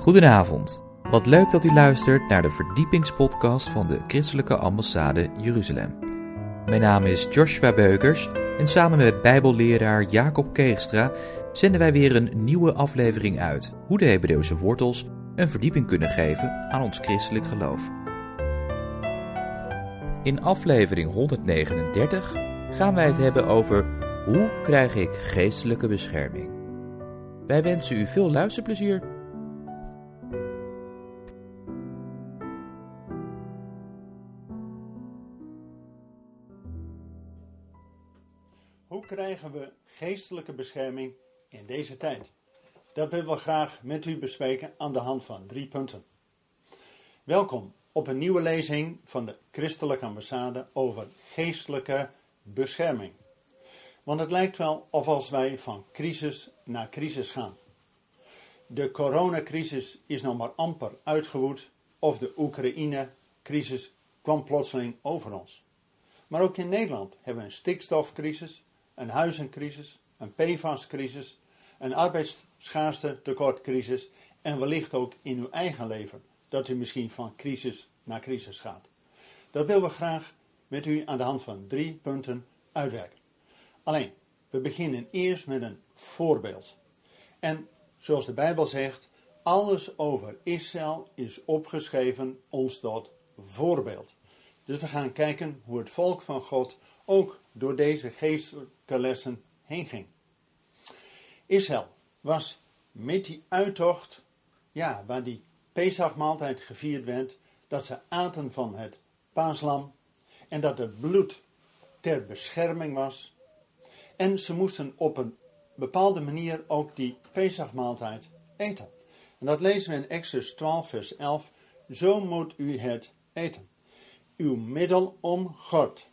Goedenavond. Wat leuk dat u luistert naar de verdiepingspodcast van de Christelijke Ambassade Jeruzalem. Mijn naam is Joshua Beukers en samen met Bijbelleraar Jacob Keegstra zenden wij weer een nieuwe aflevering uit hoe de Hebreeuwse wortels een verdieping kunnen geven aan ons christelijk geloof. In aflevering 139 gaan wij het hebben over hoe krijg ik geestelijke bescherming. Wij wensen u veel luisterplezier. Geestelijke bescherming in deze tijd? Dat willen we graag met u bespreken aan de hand van drie punten. Welkom op een nieuwe lezing van de Christelijke Ambassade over geestelijke bescherming. Want het lijkt wel of als wij van crisis naar crisis gaan. De coronacrisis is nog maar amper uitgewoed, of de Oekraïne-crisis kwam plotseling over ons. Maar ook in Nederland hebben we een stikstofcrisis, een huizencrisis, een PFAS-crisis, een arbeidsschaarste tekortcrisis en wellicht ook in uw eigen leven dat u misschien van crisis naar crisis gaat. Dat willen we graag met u aan de hand van drie punten uitwerken. Alleen, we beginnen eerst met een voorbeeld. En zoals de Bijbel zegt, alles over Israël is opgeschreven ons tot voorbeeld. Dus we gaan kijken hoe het volk van God ook door deze geestelijke lessen heen ging. Israël was met die uittocht, ja, waar die Pesachmaaltijd gevierd werd, dat ze aten van het paaslam en dat het bloed ter bescherming was. En ze moesten op een bepaalde manier ook die Pesachmaaltijd eten. En dat lezen we in Exodus 12, vers 11. Zo moet u het eten. Uw middel omgord,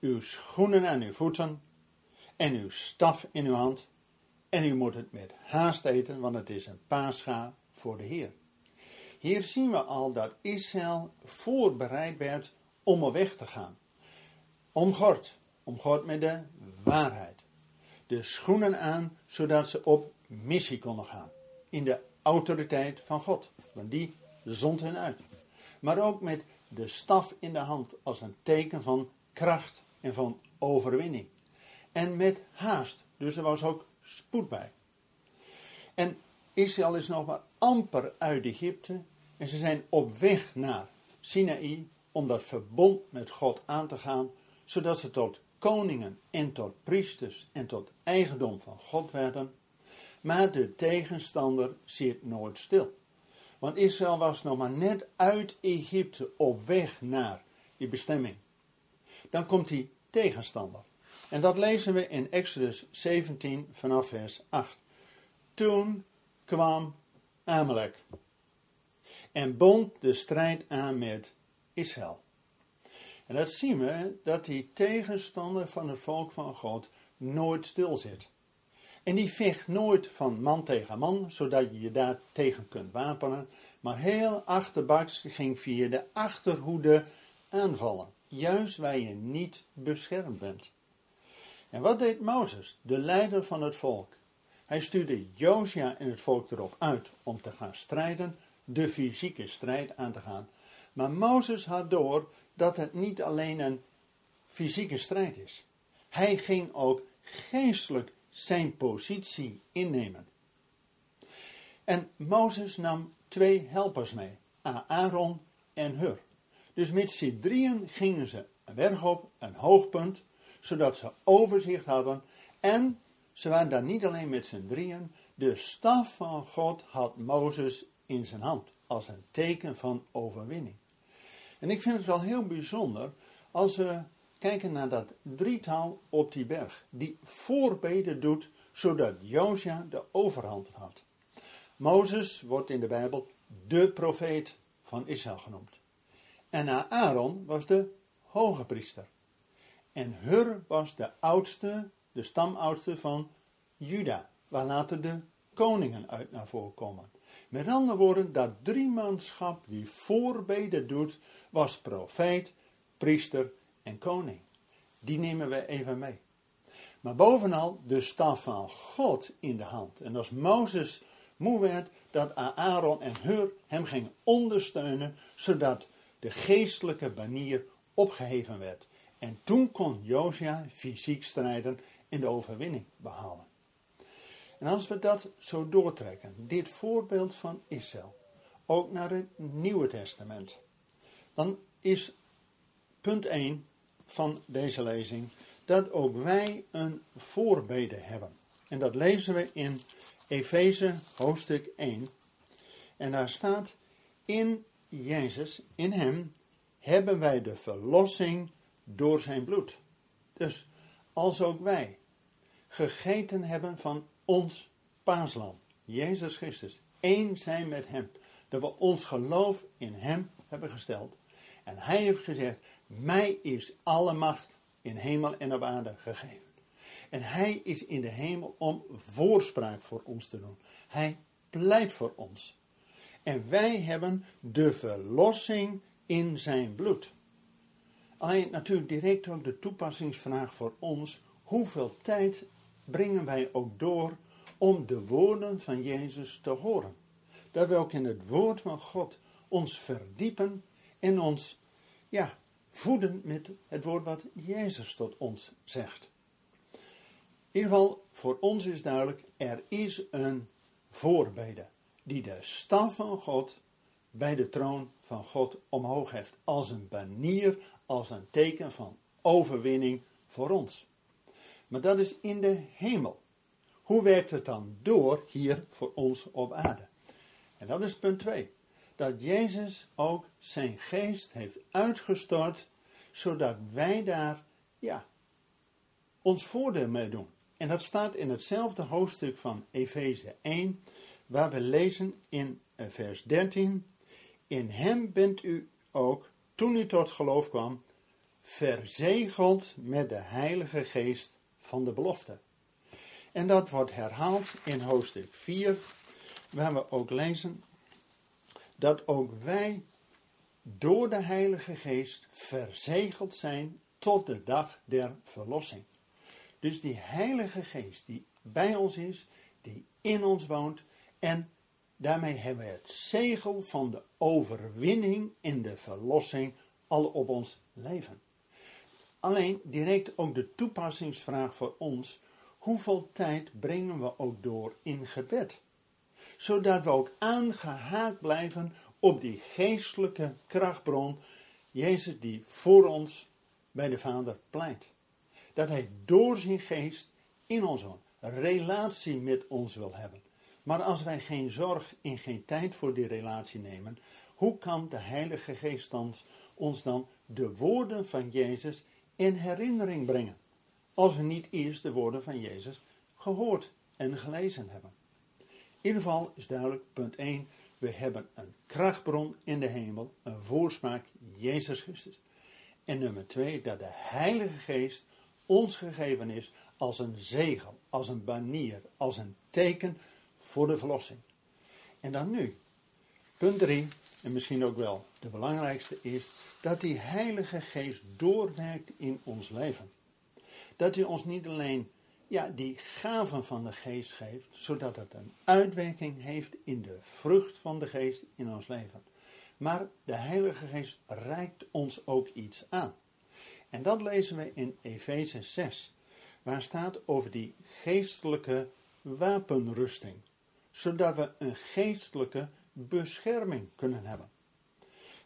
uw schoenen aan uw voeten en uw staf in uw hand. En u moet het met haast eten, want het is een paascha voor de Heer. Hier zien we al dat Israël voorbereid werd om er weg te gaan. Omgord, omgord met de waarheid. De schoenen aan, zodat ze op missie konden gaan. In de autoriteit van God, want die zond hen uit. Maar ook met de staf in de hand als een teken van kracht en van overwinning. En met haast, dus er was ook spoed bij. En Israël is nog maar amper uit Egypte en ze zijn op weg naar Sinaï om dat verbond met God aan te gaan, zodat ze tot koningen en tot priesters en tot eigendom van God werden. Maar de tegenstander zit nooit stil. Want Israël was nog maar net uit Egypte op weg naar die bestemming. Dan komt die tegenstander. En dat lezen we in Exodus 17 vanaf vers 8. Toen kwam Amalek en bond de strijd aan met Israël. En dat zien we dat die tegenstander van het volk van God nooit stil zit. En die vecht nooit van man tegen man, zodat je je daar tegen kunt wapenen, maar heel achterbaks ging via de achterhoede aanvallen, juist waar je niet beschermd bent. En wat deed Mozes, de leider van het volk? Hij stuurde Josia en het volk erop uit om te gaan strijden de fysieke strijd aan te gaan. Maar Mozes had door dat het niet alleen een fysieke strijd is. Hij ging ook geestelijk zijn positie innemen. En Mozes nam twee helpers mee, Aaron en Hur. Dus met z'n drieën gingen ze een berg op, een hoogpunt, zodat ze overzicht hadden. En ze waren daar niet alleen met z'n drieën, de staf van God had Mozes in zijn hand als een teken van overwinning. En ik vind het wel heel bijzonder als we kijken naar dat drietal op die berg, die voorbeden doet zodat Josia de overhand had. Mozes wordt in de Bijbel de profeet van Israël genoemd. En Aaron was de hoge priester. En Hur was de oudste, de stamoudste van Juda, waar later de koningen uit naar voren komen. Met andere woorden, dat driemanschap die voorbeden doet, was profeet, priester en koning. Die nemen we even mee. Maar bovenal de staf van God in de hand. En als Mozes moe werd, dat Aaron en Hur hem gingen ondersteunen, zodat de geestelijke banier opgeheven werd. En toen kon Josia fysiek strijden en de overwinning behalen. En als we dat zo doortrekken, dit voorbeeld van Israël, ook naar het Nieuwe Testament, dan is punt 1 van deze lezing dat ook wij een voorbede hebben. En dat lezen we in Efeze hoofdstuk 1. En daar staat: In Jezus, in Hem, hebben wij de verlossing door Zijn bloed. Dus als ook wij gegeten hebben van ons paaslam, Jezus Christus, één zijn met Hem, dat we ons geloof in Hem hebben gesteld. En Hij heeft gezegd: Mij is alle macht in hemel en op aarde gegeven. En hij is in de hemel om voorspraak voor ons te doen. Hij pleit voor ons. En wij hebben de verlossing in zijn bloed. Alleen natuurlijk direct ook de toepassingsvraag voor ons. Hoeveel tijd brengen wij ook door om de woorden van Jezus te horen? Dat we ook in het woord van God ons verdiepen en ons ja, voeden met het woord wat Jezus tot ons zegt. In ieder geval, voor ons is duidelijk, er is een voorbede die de staf van God bij de troon van God omhoog heeft. Als een banier, als een teken van overwinning voor ons. Maar dat is in de hemel. Hoe werkt het dan door hier voor ons op aarde? En dat is punt 2. Dat Jezus ook zijn geest heeft uitgestort, zodat wij daar, ja, ons voordeel mee doen. En dat staat in hetzelfde hoofdstuk van Efeze 1, waar we lezen in vers 13: In hem bent u ook, toen u tot geloof kwam, verzegeld met de Heilige Geest van de belofte. En dat wordt herhaald in hoofdstuk 4, waar we ook lezen dat ook wij door de Heilige Geest verzegeld zijn tot de dag der verlossing. Dus die Heilige Geest die bij ons is, die in ons woont en daarmee hebben we het zegel van de overwinning in de verlossing al op ons leven. Alleen direct ook de toepassingsvraag voor ons, hoeveel tijd brengen we ook door in gebed? Zodat we ook aangehaakt blijven op die geestelijke krachtbron, Jezus die voor ons bij de Vader pleit dat hij door zijn geest in ons een relatie met ons wil hebben. Maar als wij geen zorg en geen tijd voor die relatie nemen, hoe kan de Heilige Geest ons dan de woorden van Jezus in herinnering brengen? Als we niet eerst de woorden van Jezus gehoord en gelezen hebben. In ieder geval is duidelijk, punt 1, we hebben een krachtbron in de hemel, een voorsmaak, Jezus Christus. En nummer 2, dat de Heilige Geest ons gegeven is als een zegel, als een banier, als een teken voor de verlossing. En dan nu, punt 3, en misschien ook wel de belangrijkste is, dat die Heilige Geest doorwerkt in ons leven. Dat hij ons niet alleen ja, die gaven van de Geest geeft, zodat het een uitwerking heeft in de vrucht van de Geest in ons leven. Maar de Heilige Geest reikt ons ook iets aan. En dat lezen we in Efeze 6, waar staat over die geestelijke wapenrusting, zodat we een geestelijke bescherming kunnen hebben.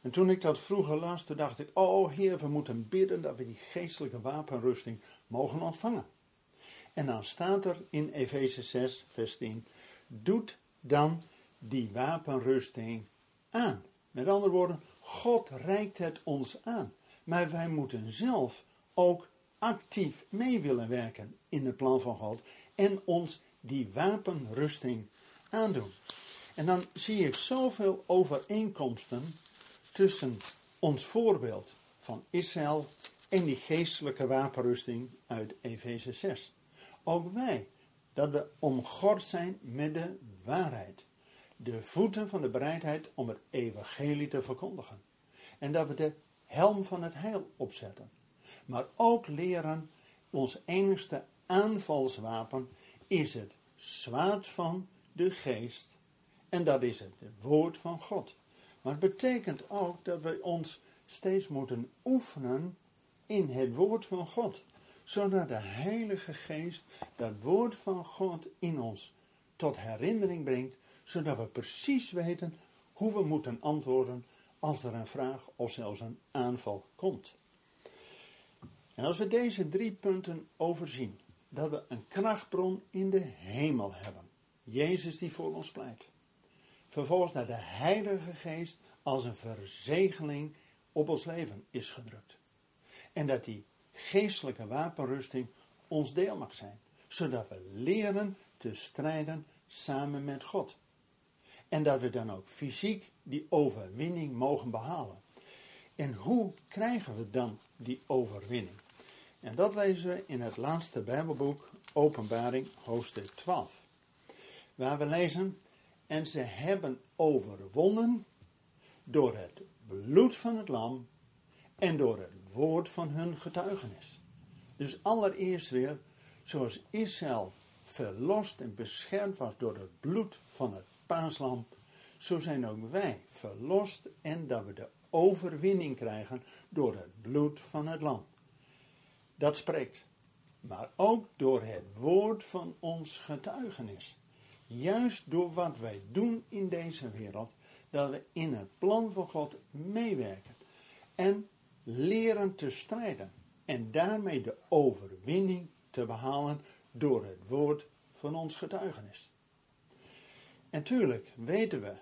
En toen ik dat vroeger las, toen dacht ik, oh Heer, we moeten bidden dat we die geestelijke wapenrusting mogen ontvangen. En dan staat er in Efeze 6, vers 10, doet dan die wapenrusting aan. Met andere woorden, God reikt het ons aan. Maar wij moeten zelf ook actief mee willen werken in het plan van God en ons die wapenrusting aandoen. En dan zie ik zoveel overeenkomsten tussen ons voorbeeld van Israël en die geestelijke wapenrusting uit Efeze 6. Ook wij, dat we omgord zijn met de waarheid. De voeten van de bereidheid om het evangelie te verkondigen. En dat we de helm van het heil opzetten. Maar ook leren, ons enigste aanvalswapen is het zwaard van de geest, En dat is het, het woord van God. Maar het betekent ook dat we ons steeds moeten oefenen in het woord van God. Zodat de Heilige Geest dat woord van God in ons tot herinnering brengt. Zodat we precies weten hoe we moeten antwoorden als er een vraag of zelfs een aanval komt. En als we deze drie punten overzien, dat we een krachtbron in de hemel hebben. Jezus die voor ons pleit. Vervolgens naar de Heilige Geest als een verzegeling op ons leven is gedrukt. En dat die geestelijke wapenrusting ons deel mag zijn. Zodat we leren te strijden samen met God. En dat we dan ook fysiek die overwinning mogen behalen. En hoe krijgen we dan die overwinning? En dat lezen we in het laatste Bijbelboek, Openbaring, hoofdstuk 12. Waar we lezen, en ze hebben overwonnen door het bloed van het lam en door het woord van hun getuigenis. Dus allereerst weer, zoals Israël verlost en beschermd was door het bloed van het paaslam, zo zijn ook wij verlost en dat we de overwinning krijgen door het bloed van het lam. Dat spreekt, maar ook door het woord van ons getuigenis. Juist door wat wij doen in deze wereld, dat we in het plan van God meewerken en leren te strijden en daarmee de overwinning te behalen door het woord van ons getuigenis. En tuurlijk weten we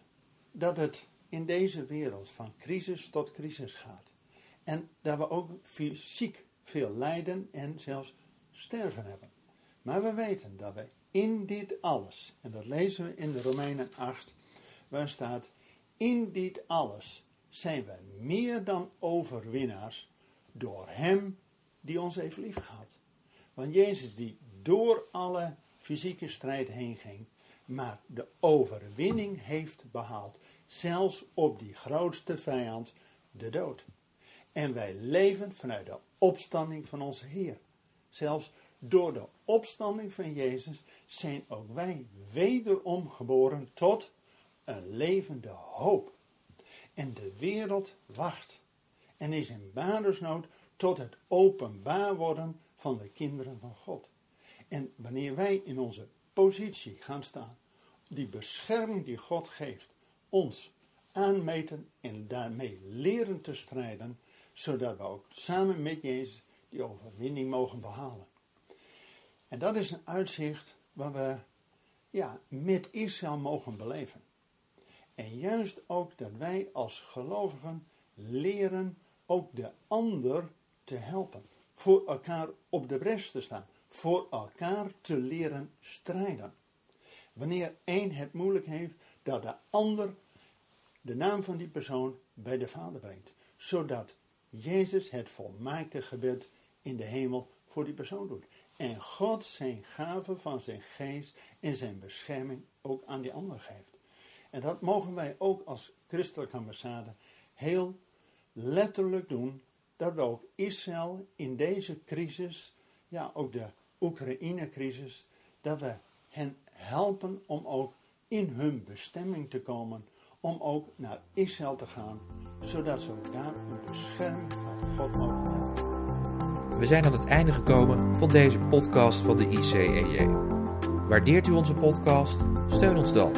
dat het in deze wereld van crisis tot crisis gaat. En dat we ook fysiek veel lijden en zelfs sterven hebben. Maar we weten dat we in dit alles, en dat lezen we in de Romeinen 8, waar staat, in dit alles zijn we meer dan overwinnaars door Hem die ons heeft liefgehad. Want Jezus die door alle fysieke strijd heen ging, maar de overwinning heeft behaald. Zelfs op die grootste vijand, de dood. En wij leven vanuit de opstanding van onze Heer. Zelfs door de opstanding van Jezus zijn ook wij wederom geboren tot een levende hoop. En de wereld wacht en is in badersnood tot het openbaar worden van de kinderen van God. En wanneer wij in onze positie gaan staan, die bescherming die God geeft, ons aanmeten en daarmee leren te strijden, zodat we ook samen met Jezus die overwinning mogen behalen. En dat is een uitzicht waar we ja, met Israël mogen beleven. En juist ook dat wij als gelovigen leren ook de ander te helpen. Voor elkaar op de bres te staan. Voor elkaar te leren strijden. Wanneer één het moeilijk heeft, dat de ander de naam van die persoon bij de Vader brengt. Zodat Jezus het volmaakte gebed in de hemel voor die persoon doet. En God zijn gave van zijn geest en zijn bescherming ook aan die ander geeft. En dat mogen wij ook als christelijke ambassade heel letterlijk doen. Dat we ook Israël in deze crisis, ja ook de Oekraïne-crisis, dat we hen helpen om ook in hun bestemming te komen. Om ook naar Israël te gaan, zodat ze daar een bescherming van God mogen hebben. We zijn aan het einde gekomen van deze podcast van de ICEJ. Waardeert u onze podcast? Steun ons dan.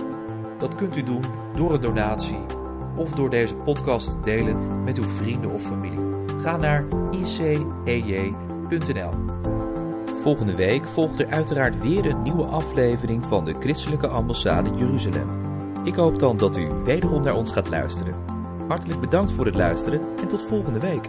Dat kunt u doen door een donatie of door deze podcast te delen met uw vrienden of familie. Ga naar icej.nl. Volgende week volgt er uiteraard weer een nieuwe aflevering van de Christelijke Ambassade Jeruzalem. Ik hoop dan dat u wederom naar ons gaat luisteren. Hartelijk bedankt voor het luisteren en tot volgende week.